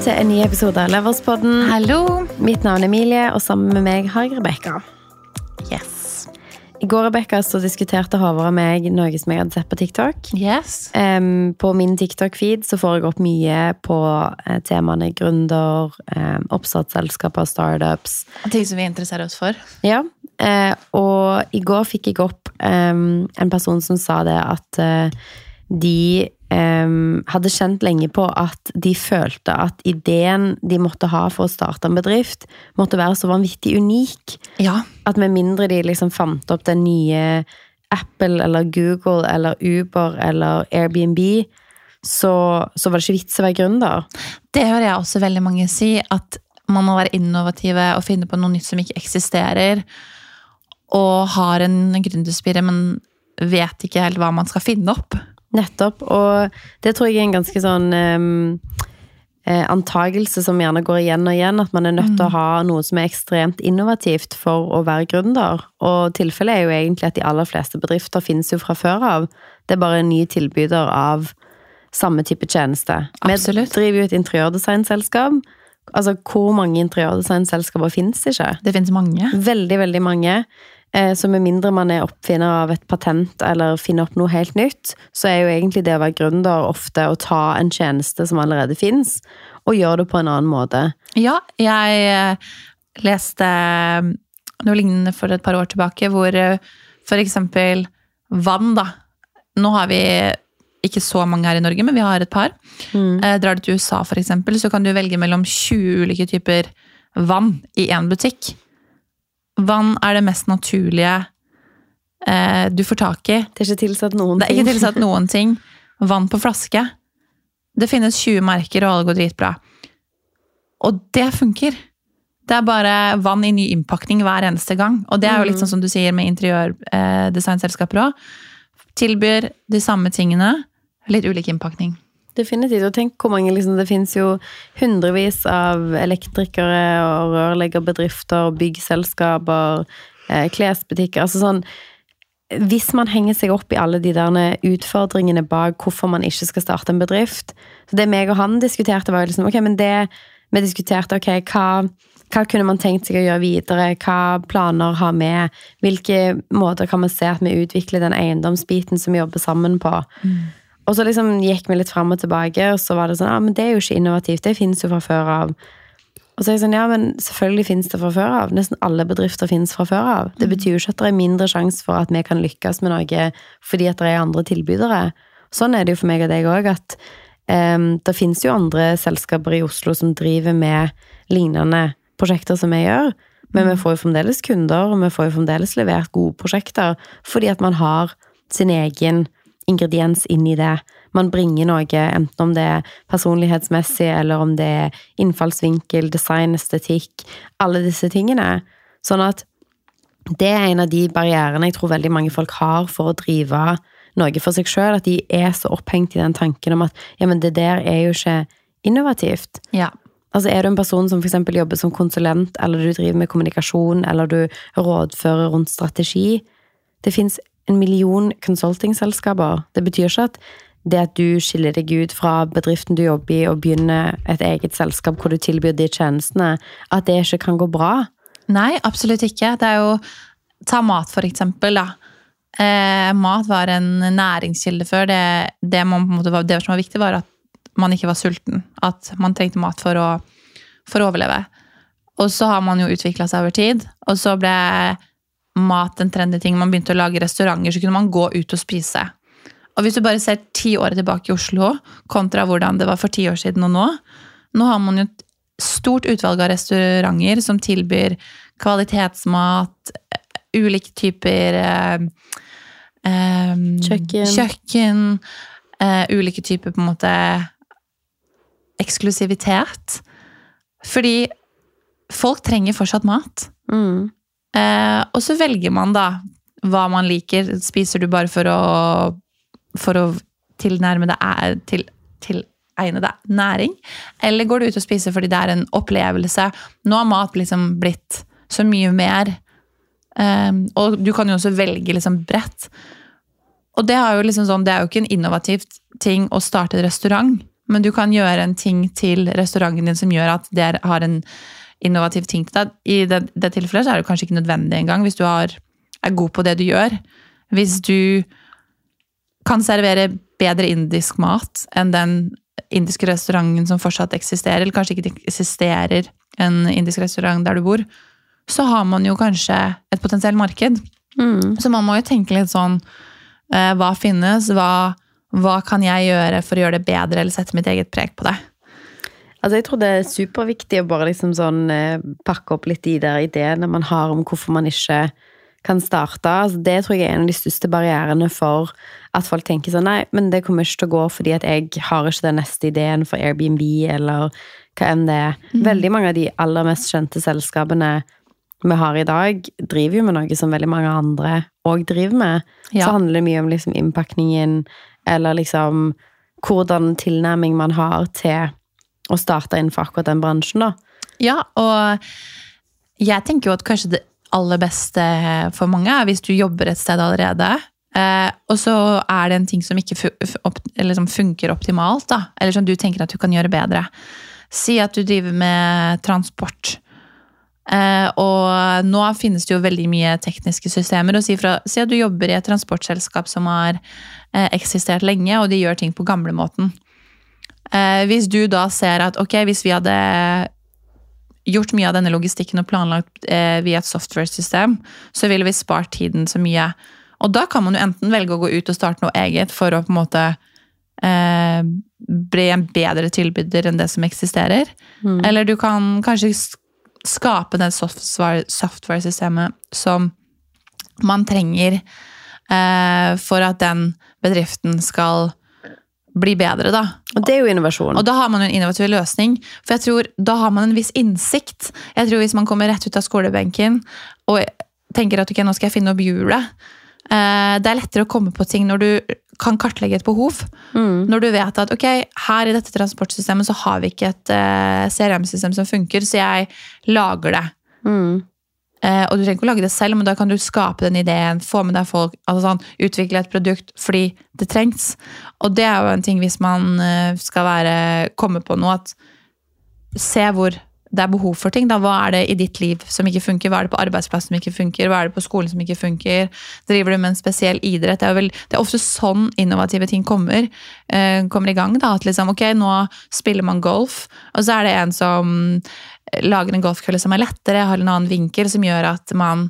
Velkommen til en ny episode av Leverspodden. Hallo. Mitt navn er Emilie, og sammen med meg har jeg Rebekka. Yes. I går Rebecca, så diskuterte Håvard og meg noe som jeg hadde sett på TikTok. Yes. Um, på min TikTok-feed så får jeg opp mye på uh, temaene gründer, um, oppstartsselskaper, startups. Ting som vi interesserer oss for. Ja, Uh, og i går fikk jeg opp um, en person som sa det at uh, de hadde kjent lenge på at de følte at ideen de måtte ha for å starte en bedrift, måtte være så vanvittig unik. Ja. At med mindre de liksom fant opp den nye Apple eller Google eller Uber eller Airbnb, så, så var det ikke vits å være gründer. Det hører jeg også veldig mange si, at man må være innovative og finne på noe nytt som ikke eksisterer. Og har en gründerspire, men vet ikke helt hva man skal finne opp. Nettopp. Og det tror jeg er en ganske sånn eh, antagelse som gjerne går igjen og igjen, at man er nødt til å ha noe som er ekstremt innovativt for å være gründer. Og tilfellet er jo egentlig at de aller fleste bedrifter finnes jo fra før av. Det er bare en ny tilbyder av samme type tjeneste. Absolutt. Vi driver jo et interiørdesignselskap. Altså, hvor mange interiørdesignselskaper finnes ikke? Det finnes mange. Veldig, veldig mange. Eh, Så med mindre man er oppfinner av et patent eller finner opp noe helt nytt, så er jo egentlig det å være gründer ofte å ta en tjeneste som allerede fins, og gjøre det på en annen måte. Ja, jeg eh, leste eh, noe lignende for et par år tilbake, hvor f.eks. vann, da. Nå har vi ikke så mange her i Norge, men vi har et par. Eh, drar du til USA, eksempel, så kan du velge mellom 20 ulike typer vann i én butikk. Vann er det mest naturlige eh, du får tak i. Det er ikke tilsatt noen Det er ting. ikke tilsatt noen ting. Vann på flaske. Det finnes 20 merker, og alle går dritbra. Og det funker. Det er bare vann i ny innpakning hver eneste gang. Og det er jo litt sånn som du sier med interiørdesignselskaper òg. Tilbyr de samme tingene, litt ulik innpakning. Definitivt. Og tenk hvor mange liksom, Det finnes jo hundrevis av elektrikere og rørleggerbedrifter, byggselskaper, eh, klesbutikker. Altså sånn Hvis man henger seg opp i alle de der utfordringene bak hvorfor man ikke skal starte en bedrift så Det meg og han diskuterte, var jo liksom Ok, men det Vi diskuterte ok, hva hva kunne man tenkt seg å gjøre videre? Hva planer har vi? Hvilke måter kan man se at vi utvikler den eiendomsbiten som vi jobber sammen på? Og så liksom gikk vi litt fram og tilbake, og så var det sånn ja, men det er jo ikke innovativt, det finnes jo fra før av. Og så er jeg sånn, ja, men selvfølgelig finnes det fra før av. Nesten alle bedrifter finnes fra før av. Det betyr jo ikke at det er mindre sjanse for at vi kan lykkes med noe fordi at det er andre tilbydere. Sånn er det jo for meg og deg òg, at um, det finnes jo andre selskaper i Oslo som driver med lignende prosjekter som vi gjør. Men vi får jo fremdeles kunder, og vi får jo fremdeles levert gode prosjekter fordi at man har sin egen ingrediens inn i det. Man bringer noe, enten om det er personlighetsmessig, eller om det er innfallsvinkel, design, estetikk, alle disse tingene. Sånn at det er en av de barrierene jeg tror veldig mange folk har for å drive noe for seg sjøl, at de er så opphengt i den tanken om at ja, men det der er jo ikke innovativt. Ja. Altså Er du en person som for jobber som konsulent, eller du driver med kommunikasjon, eller du rådfører rundt strategi Det fins en million consultingselskaper. Det betyr ikke at det at du skiller deg ut fra bedriften du jobber i, og begynner et eget selskap hvor du tilbyr de tjenestene, at det ikke kan gå bra. Nei, absolutt ikke. Det er jo Ta mat, for eksempel. Da. Eh, mat var en næringskilde før. Det, det, man, måte det som var viktig, var at man ikke var sulten. At man trengte mat for å, for å overleve. Og så har man jo utvikla seg over tid. Og så ble mat en trendy ting. Man begynte å lage restauranter, så kunne man gå ut og spise. Og hvis du bare ser ti år tilbake i Oslo, kontra hvordan det var for ti år siden og nå Nå har man jo et stort utvalg av restauranter som tilbyr kvalitetsmat, ulike typer eh, eh, Kjøkken. kjøkken eh, ulike typer på en måte eksklusivitet. Fordi folk trenger fortsatt mat. Mm. Eh, og så velger man da hva man liker. Spiser du bare for å, for å tilnærme deg æ- til, tilegne deg næring? Eller går du ut og spiser fordi det er en opplevelse? Nå har mat liksom blitt så mye mer. Eh, og du kan jo også velge liksom bredt. Og det, liksom sånn, det er jo ikke en innovativ ting å starte en restaurant, men du kan gjøre en ting til restauranten din som gjør at det har en innovativ ting til deg. I det, det tilfellet så er det kanskje ikke nødvendig engang, hvis du har, er god på det du gjør. Hvis du kan servere bedre indisk mat enn den indiske restauranten som fortsatt eksisterer, eller kanskje ikke eksisterer en indisk restaurant der du bor, så har man jo kanskje et potensielt marked. Mm. Så man må jo tenke litt sånn eh, Hva finnes? Hva, hva kan jeg gjøre for å gjøre det bedre, eller sette mitt eget preg på det? Altså, jeg tror det er superviktig å bare liksom sånn eh, pakke opp litt de der ideene man har om hvorfor man ikke kan starte. Altså, det tror jeg er en av de største barrierene for at folk tenker sånn Nei, men det kommer ikke til å gå fordi at jeg har ikke den neste ideen for Airbnb, eller hva enn det er. Veldig mange av de aller mest kjente selskapene vi har i dag, driver jo med noe som veldig mange andre òg driver med. Ja. Så handler det mye om liksom innpakningen, eller liksom hvordan tilnærming man har til å starte innenfor akkurat den bransjen, da. Ja, og jeg tenker jo at kanskje det aller beste for mange er hvis du jobber et sted allerede, eh, og så er det en ting som ikke opp, funker optimalt, da, eller som du tenker at du kan gjøre bedre. Si at du driver med transport. Eh, og nå finnes det jo veldig mye tekniske systemer. og Si, fra, si at du jobber i et transportselskap som har eh, eksistert lenge, og de gjør ting på gamlemåten. Eh, hvis du da ser at ok, hvis vi hadde gjort mye av denne logistikken og planlagt eh, via et software-system, så ville vi spart tiden så mye. Og da kan man jo enten velge å gå ut og starte noe eget for å på en måte eh, bli en bedre tilbyder enn det som eksisterer. Eller du kan kanskje skape det software- software-systemet som man trenger eh, for at den bedriften skal bli bedre, da. Og det er jo innovasjon. Og da har man jo en innovativ løsning. For jeg tror da har man en viss innsikt. Jeg tror Hvis man kommer rett ut av skolebenken og tenker at ok, nå skal jeg finne opp hjulet eh, Det er lettere å komme på ting når du kan kartlegge et behov. Mm. Når du vet at ok, her i dette transportsystemet så har vi ikke et eh, CRM-system som funker, så jeg lager det. Mm. Eh, og du trenger ikke å lage det selv, men da kan du skape den ideen, få med deg folk, altså sånn, utvikle et produkt fordi det trengs. Og det er jo en ting hvis man eh, skal være, komme på noe, at se hvor det er behov for ting. Da. Hva er det i ditt liv som ikke funker? Hva er det på arbeidsplassen som ikke funker? Hva er det på skolen som ikke funker? Driver du med en spesiell idrett? Det er, vel, det er ofte sånn innovative ting kommer, eh, kommer i gang. Da. At liksom, ok, nå spiller man golf, og så er det en som lager en golfkølle som er lettere, har en annen vinkel, som gjør at man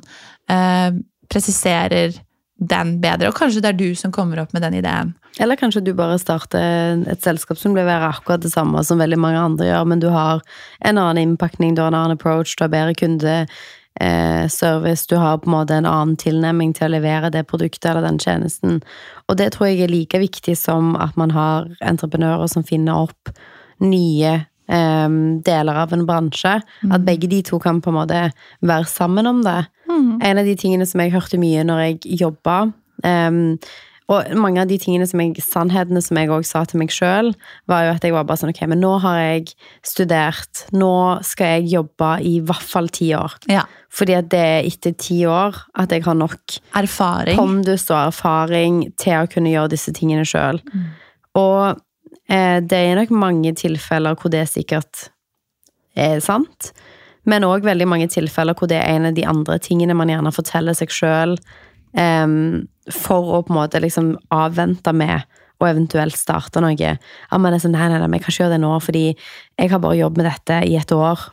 eh, presiserer den bedre. Og kanskje det er du som kommer opp med den ideen. Eller kanskje du bare starter et selskap som leverer akkurat det samme som veldig mange andre gjør, men du har en annen innpakning, du har en annen approach, du har bedre kundeservice, du har på en måte en annen tilnærming til å levere det produktet eller den tjenesten. Og det tror jeg er like viktig som at man har entreprenører som finner opp nye eh, deler av en bransje. At begge de to kan på en måte være sammen om det. En av de tingene som jeg hørte mye når jeg jobba um, og mange av de tingene som jeg, sannhetene som jeg også sa til meg sjøl, var jo at jeg var bare sånn Ok, men nå har jeg studert. Nå skal jeg jobbe i hvert fall ti år. Ja. Fordi at det er etter ti år at jeg har nok Erfaring. pondus og erfaring til å kunne gjøre disse tingene sjøl. Og eh, det er nok mange tilfeller hvor det sikkert er sant. Men òg veldig mange tilfeller hvor det er en av de andre tingene man gjerne forteller seg sjøl for å på en måte liksom avvente med og eventuelt starte noe. Ja, men sånn, nei, nei, nei, jeg kan ikke gjøre det nå, fordi jeg har bare jobbet med dette i et år.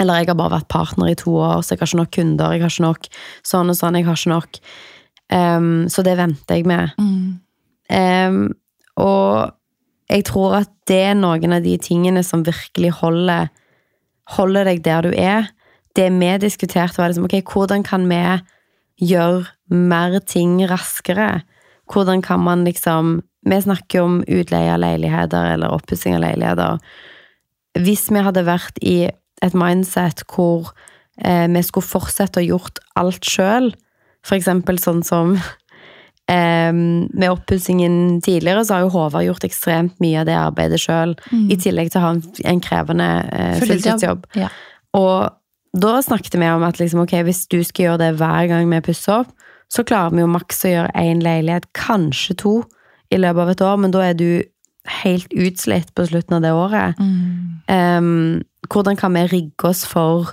Eller jeg har bare vært partner i to år, så jeg har ikke nok kunder, jeg har ikke nok sånn og sånn, jeg har ikke nok. Um, så det venter jeg med. Mm. Um, og jeg tror at det er noen av de tingene som virkelig holder, holder deg der du er. Det vi diskuterte, var liksom ok, hvordan kan vi gjøre mer ting raskere? Hvordan kan man liksom Vi snakker om utleie av leiligheter eller oppussing av leiligheter. Hvis vi hadde vært i et mindset hvor eh, vi skulle fortsette å gjort alt sjøl, for eksempel sånn som med oppussingen tidligere, så har jo Håvard gjort ekstremt mye av det arbeidet sjøl, i tillegg til å ha en krevende eh, fulltidsjobb. Ja. Og da snakket vi om at liksom, ok, hvis du skal gjøre det hver gang vi pusser opp, så klarer vi jo maks å gjøre én leilighet, kanskje to, i løpet av et år, men da er du helt utslitt på slutten av det året. Mm. Um, hvordan kan vi rigge oss for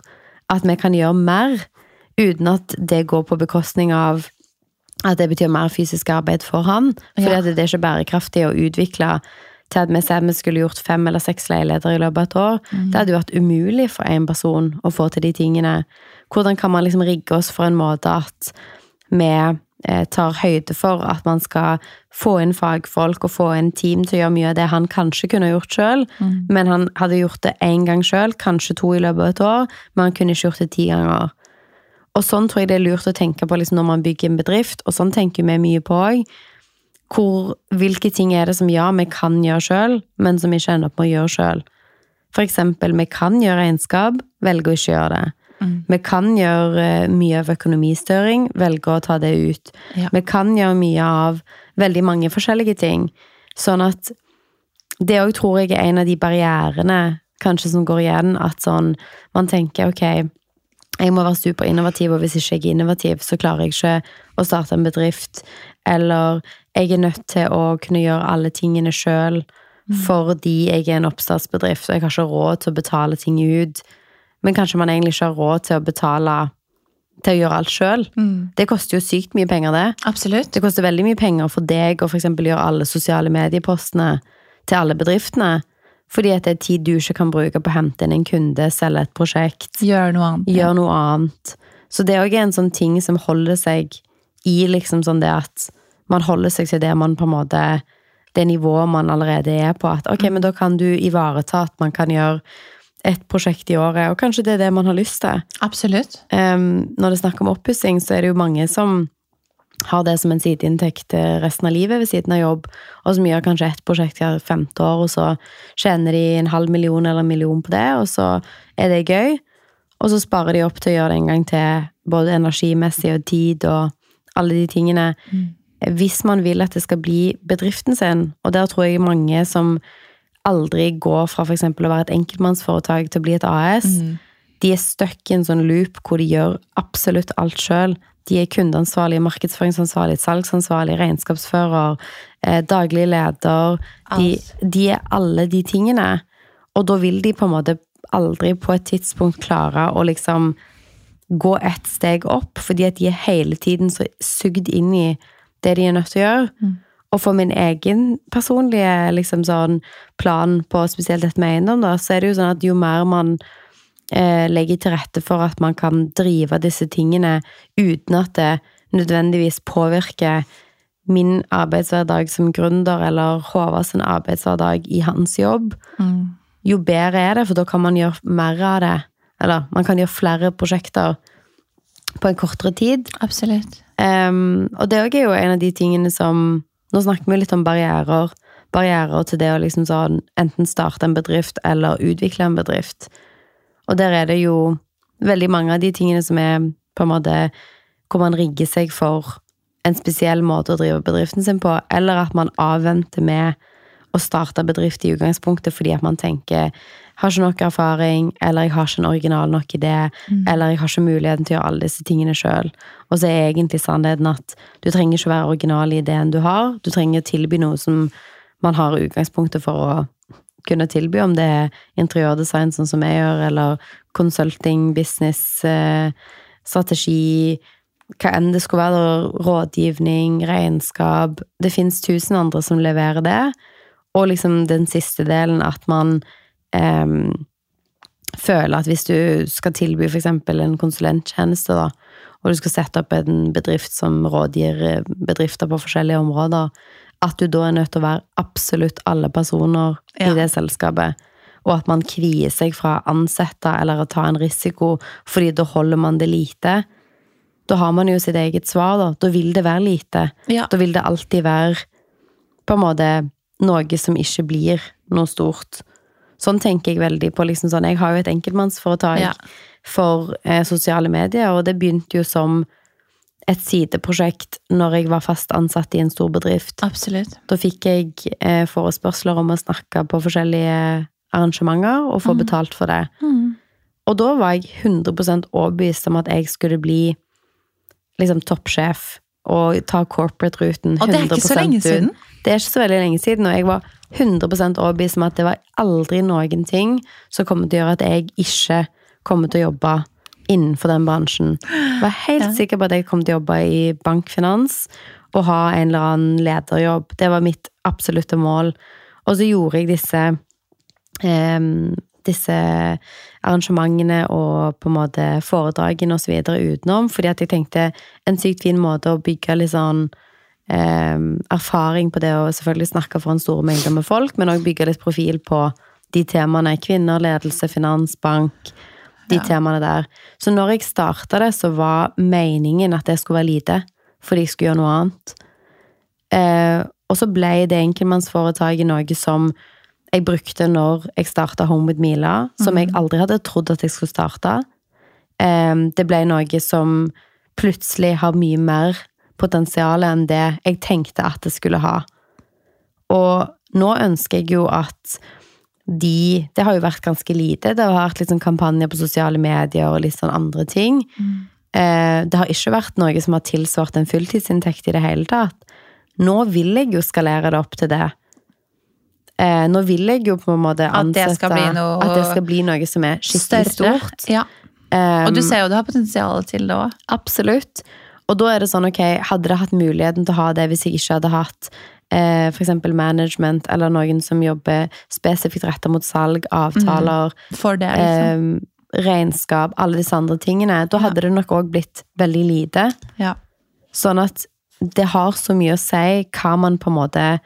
at vi kan gjøre mer, uten at det går på bekostning av at det betyr mer fysisk arbeid for han? For Ja. det er ikke bærekraftig å utvikle til at vi sier vi skulle gjort fem eller seks leiligheter i løpet av et år. Mm. Det hadde jo vært umulig for én person å få til de tingene. Hvordan kan man liksom rigge oss for en måte at vi eh, tar høyde for at man skal få inn fagfolk og få inn team til å gjøre mye av det han kanskje kunne gjort sjøl, Mm. men han hadde gjort det én gang sjøl, kanskje to i løpet av et år, men han kunne ikke gjort det ti ganger. Og sånn tror jeg det er lurt å tenke på liksom, når man bygger en bedrift, og sånn tenker vi mye på òg. Hvilke ting er det som ja, vi kan gjøre sjøl, men som vi ikke ender opp med å gjøre sjøl? For eksempel, vi kan gjøre regnskap, velge å ikke gjøre det. Mm. Vi kan gjøre eh, mye av økonomistøring, velge å ta det ut. Ja. Vi kan gjøre mye av veldig mange forskjellige ting. Sånn at det òg tror jeg er en av de barrierene kanskje som går igjen, at sånn man tenker ok, jeg må være superinnovativ, og hvis ikke jeg er innovativ, så klarer jeg ikke å starte en bedrift. Eller jeg er nødt til å kunne gjøre alle tingene sjøl fordi jeg er en oppstartsbedrift, og jeg har ikke råd til å betale ting ut. Men kanskje man egentlig ikke har råd til å betale til å gjøre alt sjøl. Mm. Det koster jo sykt mye penger, det. Absolutt. Det koster veldig mye penger for deg å for gjøre alle sosiale mediepostene til alle bedriftene. Fordi at det er tid du ikke kan bruke på å hente inn en kunde, selge et prosjekt, Gjøre noe annet. gjøre noe annet. Så det er òg en sånn ting som holder seg i liksom sånn det at man holder seg til det man på en måte Det nivået man allerede er på. At ok, men da kan du ivareta at man kan gjøre et prosjekt i året, og kanskje det er det man har lyst til. Absolutt. Um, når det er snakk om oppussing, så er det jo mange som har det som en sideinntekt eh, resten av livet ved siden av jobb, og som gjør kanskje ett prosjekt hvert femte år, og så tjener de en halv million eller en million på det, og så er det gøy. Og så sparer de opp til å gjøre det en gang til, både energimessig og tid og alle de tingene. Hvis man vil at det skal bli bedriften sin, og der tror jeg mange som aldri går fra eksempel å være et enkeltmannsforetak til å bli et AS, de er stuck i en sånn loop hvor de gjør absolutt alt sjøl. De er kundeansvarlig, markedsføringsansvarlig, salgsansvarlig, regnskapsfører, eh, daglig leder. De, de er alle de tingene. Og da vil de på en måte aldri på et tidspunkt klare å liksom gå ett steg opp, fordi at de er hele tiden så sugd inn i det de er nødt til å gjøre. Og for min egen personlige liksom sånn, plan på spesielt dette med eiendom, da, så er det jo sånn at jo mer man legger til rette for at man kan drive disse tingene uten at det nødvendigvis påvirker min arbeidshverdag som gründer, eller Håvards arbeidshverdag i hans jobb, Mm. jo bedre er det, for da kan man gjøre mer av det. Eller man kan gjøre flere prosjekter på en kortere tid. Absolutt. Um, og det er jo en av de tingene som Nå snakker vi litt om barrierer. Barrierer til det å liksom sånn enten starte en bedrift eller utvikle en bedrift. Og der er det jo veldig mange av de tingene som er på en måte hvor man rigger seg for en spesiell måte å drive bedriften sin på, eller at man avventer med å starte bedrift i utgangspunktet fordi at man tenker har ikke nok erfaring, eller jeg har ikke en original nok idé, eller jeg har ikke muligheten til å gjøre alle disse tingene sjøl. Og så er egentlig sannheten at du trenger ikke å være original i ideen du har, du trenger å tilby noe som man har utgangspunktet for å kunne tilby, om det er interiørdesign sånn som jeg gjør, eller consulting, business, eh, strategi, hva enn det skulle være, rådgivning, regnskap Det fins tusen andre som leverer det. Og liksom den siste delen, at man em, føler at hvis du skal tilby f.eks. en konsulenttjeneste, da, og du skal sette opp en bedrift som rådgir eh, bedrifter på forskjellige områder, at du da er nødt til å være absolutt alle personer Ja. i det selskapet. Og at man kvier seg fra å ansette eller å ta en risiko, fordi da holder man det lite. Da har man jo sitt eget svar, da. Da vil det være lite. Ja. Da vil det alltid være på en måte noe som ikke blir noe stort. Sånn tenker jeg veldig på liksom sånn Jeg har jo et enkeltmannsforetak Ja. for eh, sosiale medier, og det begynte jo som et sideprosjekt når jeg var fast ansatt i en stor bedrift. Absolutt. Da fikk jeg eh, forespørsler om å snakke på forskjellige arrangementer og få betalt for det. Mm. Og da var jeg 100% overbevist om at jeg skulle bli liksom toppsjef og ta corporate-ruten 100 Og det er ikke så lenge ut. siden. Det er ikke så veldig lenge siden, og jeg var 100% overbevist om at det var aldri noen ting som kommer til å gjøre at jeg ikke kommer til å jobbe innenfor den bransjen. Jeg var helt Ja. sikker på at jeg kom til å jobbe i bankfinans og ha en eller annen lederjobb. Det var mitt absolutte mål. Og så gjorde jeg disse em, disse arrangementene og på en måte foredragene videre utenom, fordi at jeg tenkte en sykt fin måte å bygge litt sånn eh, erfaring på det å selvfølgelig snakke foran store mengder med folk, men òg bygge litt profil på de temaene. Kvinner, ledelse, finans, bank. De Ja. temaene der. Så når jeg starta det, så var meningen at det skulle være lite, fordi jeg skulle gjøre noe annet. Eh, og så ble det enkeltmannsforetaket noe som jeg brukte når jeg starta Home with Mila, som jeg aldri hadde trodd at jeg skulle starte. Eh, det ble noe som plutselig har mye mer potensial enn det jeg tenkte at det skulle ha. Og nå ønsker jeg jo at de Det har jo vært ganske lite. Det har vært litt sånn kampanjer på sosiale medier og litt sånn andre ting. Mm. Det har ikke vært noe som har tilsvart en fulltidsinntekt i det hele tatt. Nå vil jeg jo skalere det opp til det. Eh, Nå vil jeg jo på en måte At det skal ansette bli noe At det skal bli noe som er skikkelig Større. stort. Ja. Eh, Og du ser jo du har potensial til det òg. Absolutt. Og da er det sånn, ok, hadde det hatt muligheten til å ha det hvis jeg ikke hadde hatt eh, eksempel management, eller noen som jobber spesifikt rettet mot salg, avtaler, For det, liksom. eh, regnskap, alle disse andre tingene, da Ja. hadde det nok òg blitt veldig lite. ja. Sånn at det har så mye å si hva man på en måte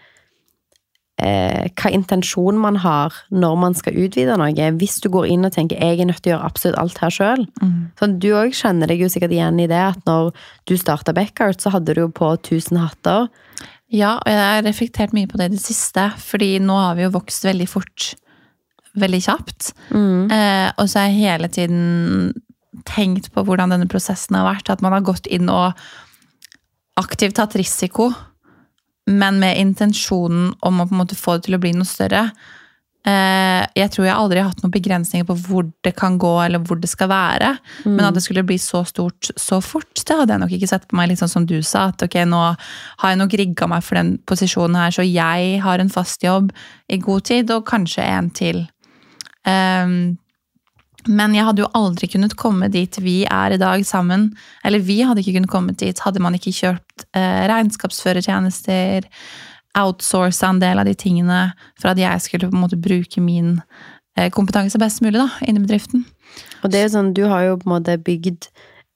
eh, Hva intensjon man har når man skal utvide noe. Hvis du går inn og tenker jeg er nødt til å gjøre absolutt alt her sjøl. Mm. Sånn, du òg kjenner deg jo sikkert igjen i det at når du starta Backart, så hadde du jo på 1000 hatter. Ja, og jeg har reflektert mye på det i det siste, fordi nå har vi jo vokst veldig fort. Veldig kjapt. Eh, og så har jeg hele tiden tenkt på hvordan denne prosessen har vært. At man har gått inn og aktivt tatt risiko, men med intensjonen om å på en måte få det til å bli noe større. Eh, jeg tror jeg aldri har hatt noen begrensninger på hvor det kan gå, eller hvor det skal være. Men at det skulle bli så stort så fort, det hadde jeg nok ikke sett på meg, sånn som du sa. At ok, nå har jeg nok rigga meg for den posisjonen her, så jeg har en fast jobb i god tid, og kanskje en til. Um, men jeg hadde jo aldri kunnet komme dit vi er i dag sammen. Eller vi hadde ikke kunnet komme dit hadde man ikke kjørt eh, regnskapsførertjenester, outsourca en del av de tingene for at jeg skulle på en måte bruke min eh, kompetanse best mulig da, inn i bedriften. Og det er jo sånn, du har jo på en måte bygd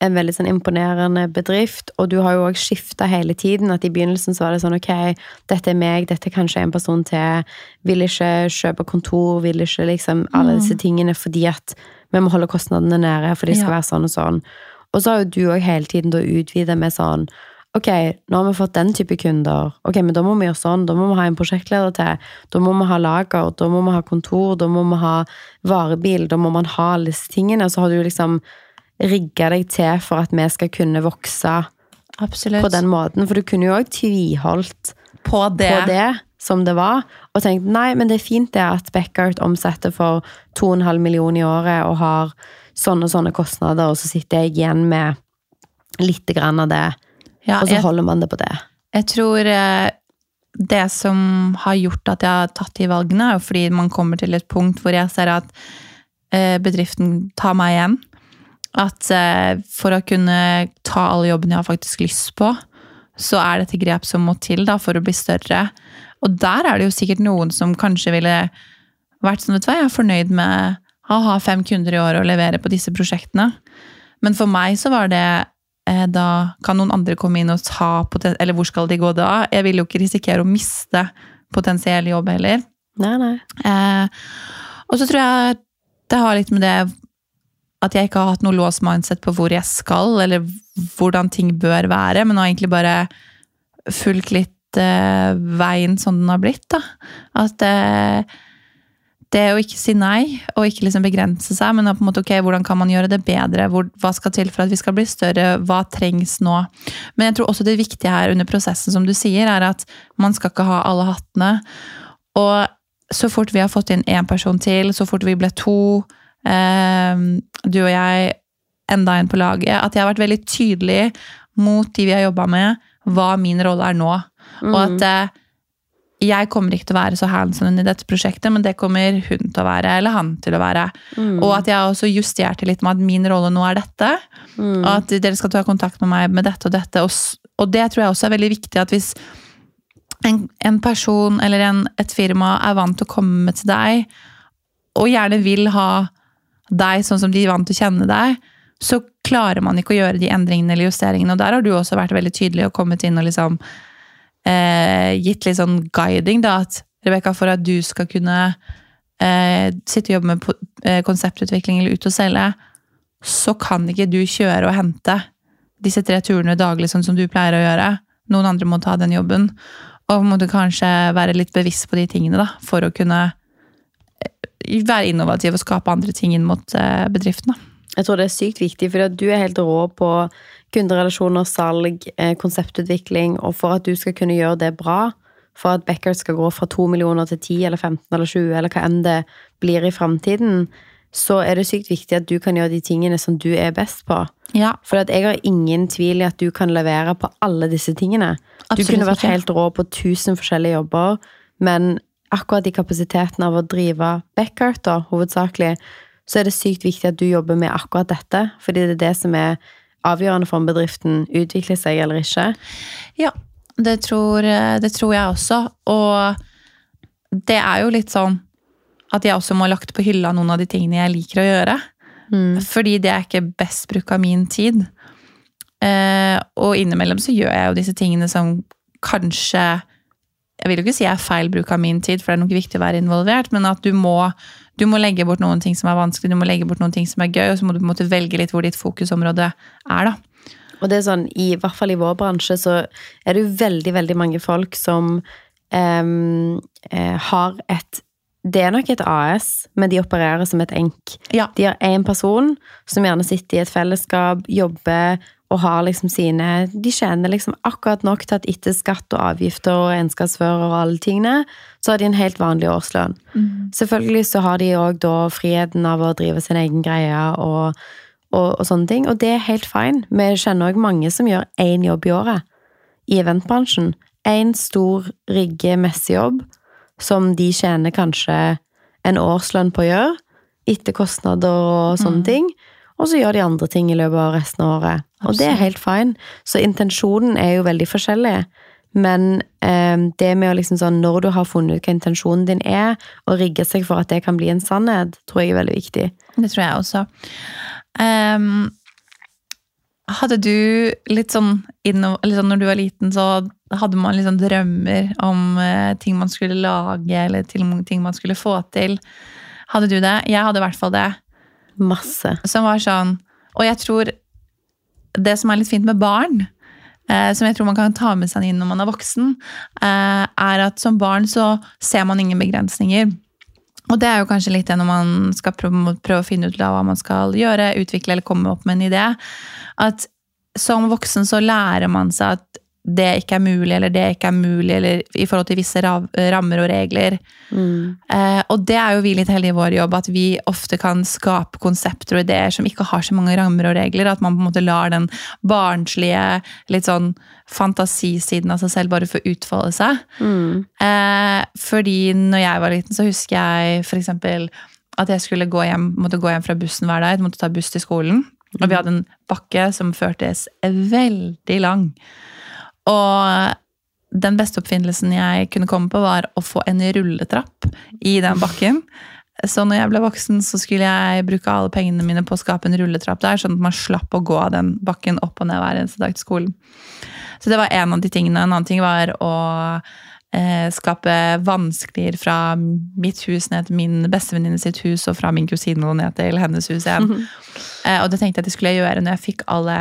en veldig sånn imponerende bedrift, og du har jo òg skifta hele tiden. At i begynnelsen så var det sånn ok, dette er meg, dette er kanskje en person til. Vil ikke kjøpe kontor, vil ikke liksom alle disse tingene fordi at vi må holde kostnadene nede, for de skal Ja. være sånn og sånn. Og så har jo du òg hele tiden da utvida med sånn Ok, nå har vi fått den type kunder. Ok, men da må vi gjøre sånn. Da må vi ha en prosjektleder til. Da må vi ha lager. Da må vi ha kontor. Da må vi ha varebil. Da må man ha alle disse tingene. Og så har du liksom rigga deg til for at vi skal kunne vokse Absolutt. på den måten. For du kunne jo òg tviholdt På det. på det som det var, og tenkt nei, men det er fint det at Beckart omsetter for 2,5 millioner i året og har sånne og sånne kostnader, og så sitter jeg igjen med litt grann av det, Ja, og så jeg, holder man det på det. jeg tror eh, det som har gjort at jeg har tatt de valgene, er jo fordi man kommer til et punkt hvor jeg ser at eh, bedriften tar meg igjen. At eh, for å kunne ta alle jobbene jeg har faktisk lyst på, så er dette grep som må til da, for å bli større. Og der er det jo sikkert noen som kanskje ville vært sånn, vet du hva, jeg er fornøyd med å ha fem kunder i året og levere på disse prosjektene. Men for meg så var det da kan noen andre komme inn og ta Eller hvor skal de gå da? Jeg vil jo ikke risikere å miste potensiell jobb heller. Nei, nei. Eh, og så tror jeg det har litt med det at jeg ikke har hatt noe låst mindset på hvor jeg skal, eller hvordan ting bør være, men har egentlig bare fulgt litt eh, veien som den har blitt. da. At eh, det å ikke si nei, og ikke liksom begrense seg, men på en måte, ok, hvordan kan man gjøre det bedre? Hvor, hva skal til for at vi skal bli større? Hva trengs nå? Men jeg tror også det viktige her under prosessen, som du sier, er at man skal ikke ha alle hattene. Og så fort vi har fått inn én person til, så fort vi ble to, eh, du og jeg, enda en på laget, at jeg har vært veldig tydelig mot de vi har jobba med, hva min rolle er nå. Og at eh, jeg kommer ikke til å være så hands-on i dette prosjektet, men det kommer hun til å være, eller han til å være. Mm. Og at jeg også justerte litt med at min rolle nå er dette. Mm. Og at dere skal ta kontakt med meg med dette og dette. Og, og det tror jeg også er veldig viktig at hvis en, en person eller en, et firma er vant til å komme til deg, og gjerne vil ha deg sånn som de er vant til å kjenne deg, så klarer man ikke å gjøre de endringene eller justeringene. Og der har du også vært veldig tydelig og kommet inn og liksom eh, gitt litt sånn guiding, da, at Rebekka, for at du skal kunne eh, sitte og jobbe med eh, konseptutvikling eller ut og selge, så kan ikke du kjøre og hente disse tre turene daglig, sånn som du pleier å gjøre. Noen andre må ta den jobben. Og må du kanskje være litt bevisst på de tingene, da, for å kunne eh, være innovativ og skape andre ting inn mot eh, bedriften. Da. Jeg tror det er sykt viktig, for du er helt rå på kunderelasjoner, salg, eh, konseptutvikling, og for at du skal kunne gjøre det bra, for at Beckert skal gå fra 2 millioner til 10 eller 15 eller 20, eller hva enn det blir i framtiden, så er det sykt viktig at du kan gjøre de tingene som du er best på. Ja, For at jeg har ingen tvil i at du kan levere på alle disse tingene. Du kunne vært helt rå på tusen forskjellige jobber, men akkurat i kapasiteten av å drive Beckert, da, hovedsakelig, så er det sykt viktig at du jobber med akkurat dette, fordi det er det som er avgjørende for om bedriften utvikler seg eller ikke. Ja, det tror, det tror jeg også. Og det er jo litt sånn at jeg også må ha lagt på hylla noen av de tingene jeg liker å gjøre. Fordi det er ikke best bruk av min tid. Eh, og innimellom så gjør jeg jo disse tingene som kanskje Jeg vil jo ikke si er feil bruk av min tid, for det er nok viktig å være involvert, men at du må, du må legge bort noen ting som er vanskelig, du må legge bort noen ting som er gøy, og så må du på en måte velge litt hvor ditt fokusområde er, da. Og det er sånn, i hvert fall i vår bransje, så er det jo veldig, veldig mange folk som um, har et Det er nok et AS, men de opererer som et enk. Ja. De har én person som gjerne sitter i et fellesskap, jobber og har liksom sine De tjener liksom akkurat nok til at etter skatt og avgifter og regnskapsfører og alle tingene, så har de en helt vanlig årslønn. Selvfølgelig så har de òg da friheten av å drive sin egen greie og, og, og sånne ting, og det er helt fine. Vi kjenner òg mange som gjør én jobb i året i eventbransjen. Én stor rigge-messejobb som de tjener kanskje en årslønn på å gjøre, etter kostnader og sånne ting. Og så gjør de andre ting i løpet av resten av året. Og det er helt fine. Så intensjonen er jo veldig forskjellig. Men eh, det med å liksom sånn, når du har funnet ut hva intensjonen din er, og rigge seg for at det kan bli en sannhet, tror jeg er veldig viktig. Det tror jeg også. Um, hadde du litt sånn, inno, sånn når du var liten, så hadde man litt sånn drømmer om uh, ting man skulle lage, eller til, ting man skulle få til. Hadde du det? Jeg hadde i hvert fall det. Masse. Som var sånn Og jeg tror det som er litt fint med barn, eh, som jeg tror man kan ta med seg inn når man er voksen, eh, er at som barn så ser man ingen begrensninger. Og det er jo kanskje litt det når man skal prøve, prøve å finne ut hva man skal gjøre, utvikle eller komme opp med en idé. At som voksen så lærer man seg at det ikke er mulig, eller det ikke er mulig, eller i forhold til visse rammer og regler. Eh, og det er jo vi litt heldige i vår jobb, at vi ofte kan skape konsepter og ideer som ikke har så mange rammer og regler. At man på en måte lar den barnslige, litt sånn fantasisiden av seg selv bare få utfolde seg. Eh, fordi når jeg var liten, så husker jeg eksempel at jeg skulle gå hjem, måtte gå hjem fra bussen hver dag. Jeg måtte ta buss til skolen. Og vi hadde en bakke som føltes veldig lang. Og den beste oppfinnelsen jeg kunne komme på, var å få en rulletrapp i den bakken. Så når jeg ble voksen, så skulle jeg bruke alle pengene mine på å skape en rulletrapp der, sånn at man slapp å gå av den bakken opp og ned hver eneste dag til skolen. Så det var en av de tingene. En annen ting var å eh, skape vanskeligere fra mitt hus ned til min bestevenninne sitt hus, og fra min kusine og ned til hennes hus igjen. Eh, og det tenkte jeg at det skulle jeg gjøre når jeg fikk alle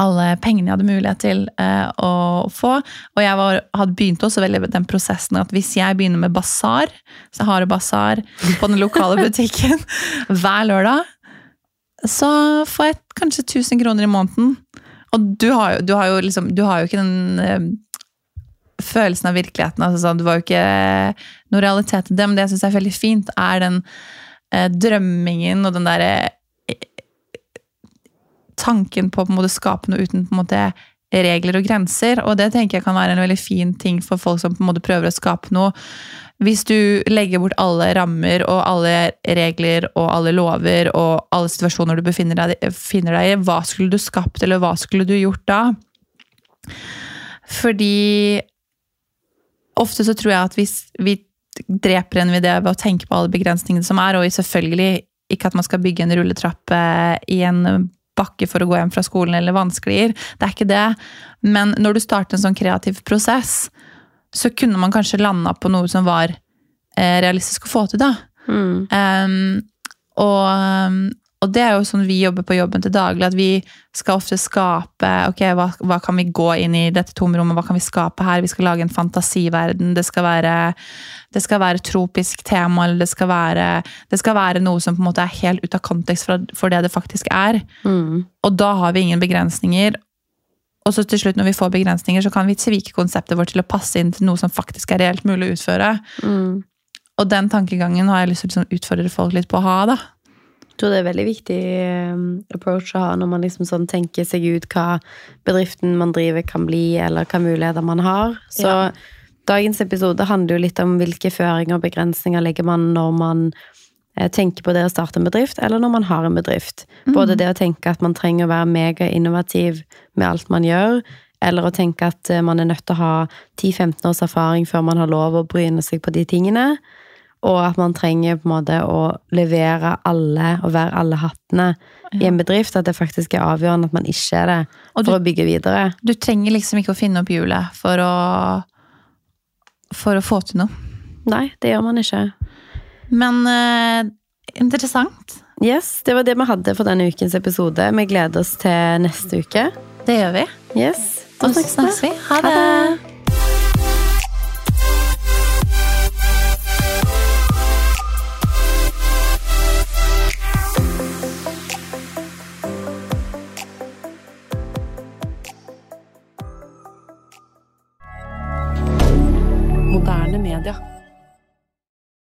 alle pengene jeg hadde mulighet til eh, å få. Og jeg var, hadde begynt også veldig den prosessen at hvis jeg begynner med basar, Sahara-basar, på den lokale butikken hver lørdag, så får jeg kanskje 1000 kroner i måneden. Og du har jo, du har jo, liksom, du har jo ikke den eh, følelsen av virkeligheten. Altså, sånn, det var jo ikke noe realitet til det, men det jeg syns er veldig fint, er den eh, drømmingen og den derre tanken på å skape noe uten på en måte regler og grenser. Og det tenker jeg kan være en veldig fin ting for folk som på en måte prøver å skape noe. Hvis du legger bort alle rammer og alle regler og alle lover og alle situasjoner du befinner deg, deg i, hva skulle du skapt, eller hva skulle du gjort da? Fordi ofte så tror jeg at hvis vi dreper en idé ved å tenke på alle begrensningene som er, og selvfølgelig ikke at man skal bygge en rulletrappe i en bakke for å gå hjem fra skolen eller vanskeligere. Det er ikke det. Men når du starter en sånn kreativ prosess, så kunne man kanskje landa på noe som var eh, realistisk å få til, da. Mm. Um, og, og det er jo sånn vi jobber på jobben til daglig, at vi skal ofte skape ok, hva, hva kan vi gå inn i dette tomrommet, hva kan vi skape her? Vi skal lage en fantasiverden. Det skal være, det skal være tropisk tema, eller det skal, være, det skal være noe som på en måte er helt ut av kontekst for, for det det faktisk er. Mm. Og da har vi ingen begrensninger. Og så til slutt, når vi får begrensninger, så kan vi tvike konseptet vårt til å passe inn til noe som faktisk er reelt mulig å utføre. Mm. Og den tankegangen har jeg lyst til å liksom utfordre folk litt på å ha. da. Jeg tror det er veldig viktig um, approach å ha når man liksom sånn tenker seg ut hva bedriften man driver kan bli, eller hva muligheter man har. Så Ja. dagens episode handler jo litt om hvilke føringer og begrensninger legger man når man eh, tenker på det å starte en bedrift, eller når man har en bedrift. Både det å tenke at man trenger å være megainnovativ med alt man gjør, eller å tenke at eh, man er nødt til å ha 10-15 års erfaring før man har lov å bryne seg på de tingene. Og at man trenger på en måte å levere alle og være alle hattene i en bedrift. At det faktisk er avgjørende at man ikke er det for du- å bygge videre. Du trenger liksom ikke å finne opp hjulet for å, for å få til noe. Nei, det gjør man ikke. Men eh, interessant. Yes, Det var det vi hadde for denne ukens episode. Vi gleder oss til neste uke. Det gjør vi. Yes, Da snakkes vi. Ha Ha det.